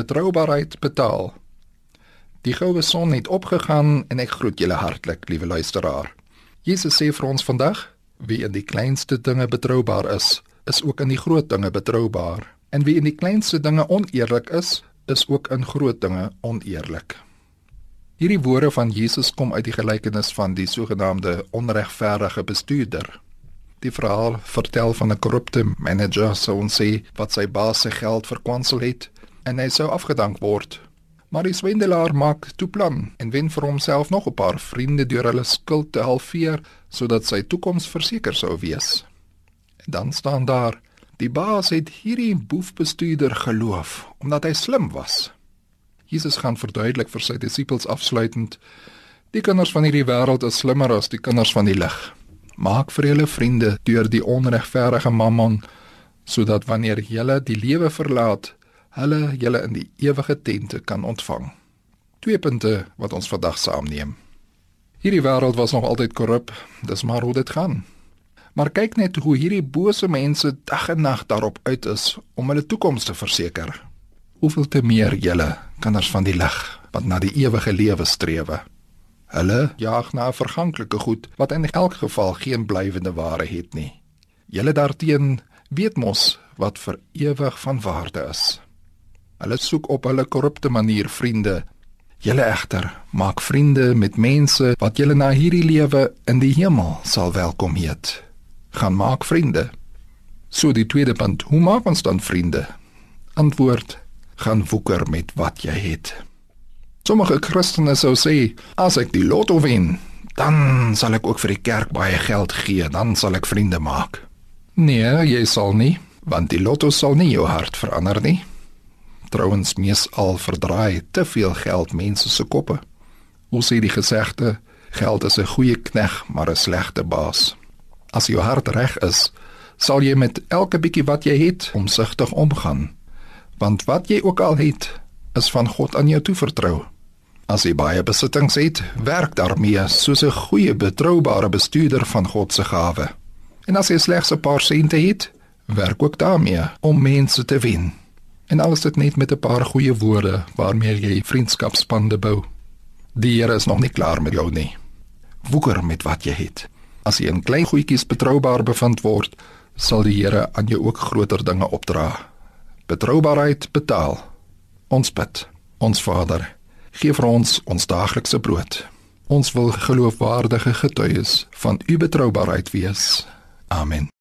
Betroubaarheid betaal. Die goue son het opgegaan en ek groet julle hartlik, liewe luisteraar. Jesus sê vir ons vandag: Wie in die kleinste dinge betroubaar is, is ook in die groot dinge betroubaar. En wie in die kleinste dinge oneerlik is, is ook in groot dinge oneerlik. Hierdie woorde van Jesus kom uit die gelykenis van die sogenaamde onregverdige bestuurder. Die verhaal vertel van 'n korrupte manager, so ons sê, wat sy baas se geld verkwansel het en hy sou afgedank word. Maar die swindelaar maak toe plan en wen vir homself nog 'n paar vriende deur hulle skuld te halveer sodat sy toekoms verseker sou wees. En dan staan daar: Die baas het hierdie boefbestuurder geloof omdat hy slim was. Jesus gaan verduidelik vir sy disippels afsluitend: Die kinders van hierdie wêreld is slimmer as die kinders van die lig. Maak vir julle vriende deur die onregverdige mammon sodat wanneer julle die lewe verlaat, hulle julle in die ewige tente kan ontvang. Twee punte wat ons vandag saamneem. Hierdie wêreld was nog altyd korrup, dis maar hoe dit gaan. Maar kyk net hoe hierdie bose mense dag en nag daarop uit is om hulle toekoms te verseker. Hoeveel te meer julle kinders van die lig wat na die ewige lewe streef. Hulle jaag na verganklike goed wat in elk geval geen blywende waarde het nie. Julle daarteen weet mos wat vir ewig van waarde is. Hulle soek op hulle korrupte manier vriende. Julle egter maak vriende met mense wat julle na hierdie lewe in die hemel sal welkom heet. Gaan maak vriende. So die tweede punt, hoe maak ons dan vriende? Antwoord: gaan woeker met wat jy het. Sommige Christene sou sê, as ek die lotto wen, dan sal ek ook vir die kerk baie geld gee, dan sal ek vriende maak. Nee, jy sal nie, want die lotto sal nie jou hart verander nie. Trouwens mees al verdraai te veel geld mense se koppe. Hoe sê die gesegde, geld is 'n goeie knegg, maar 'n slegte baas. As jou hart reg is, sal jy met elke bietjie wat jy het omsigtig omgaan. Want wat jy ook al het, is van God aan jou toevertrou. As jy baie besittings het, werk daarmee soos 'n goeie betroubare bestuurder van God se gawe. En as jy slegs 'n paar sente het, werk ook daarmee om mense te wen. En alles dit net met 'n paar goeie woorde waarmee jy vriendskapsbande bou. Die Here is nog nie klaar met jou nie. Woeker met wat jy het. As jy in klein goedjies betroubaar bevind word, sal die Here aan jou ook groter dinge opdra. Betroubaarheid betaal. Ons bid. Ons Vader, gee vir ons ons daaglikse brood. Ons wil geloofwaardige getuies van u betroubaarheid wees. Amen.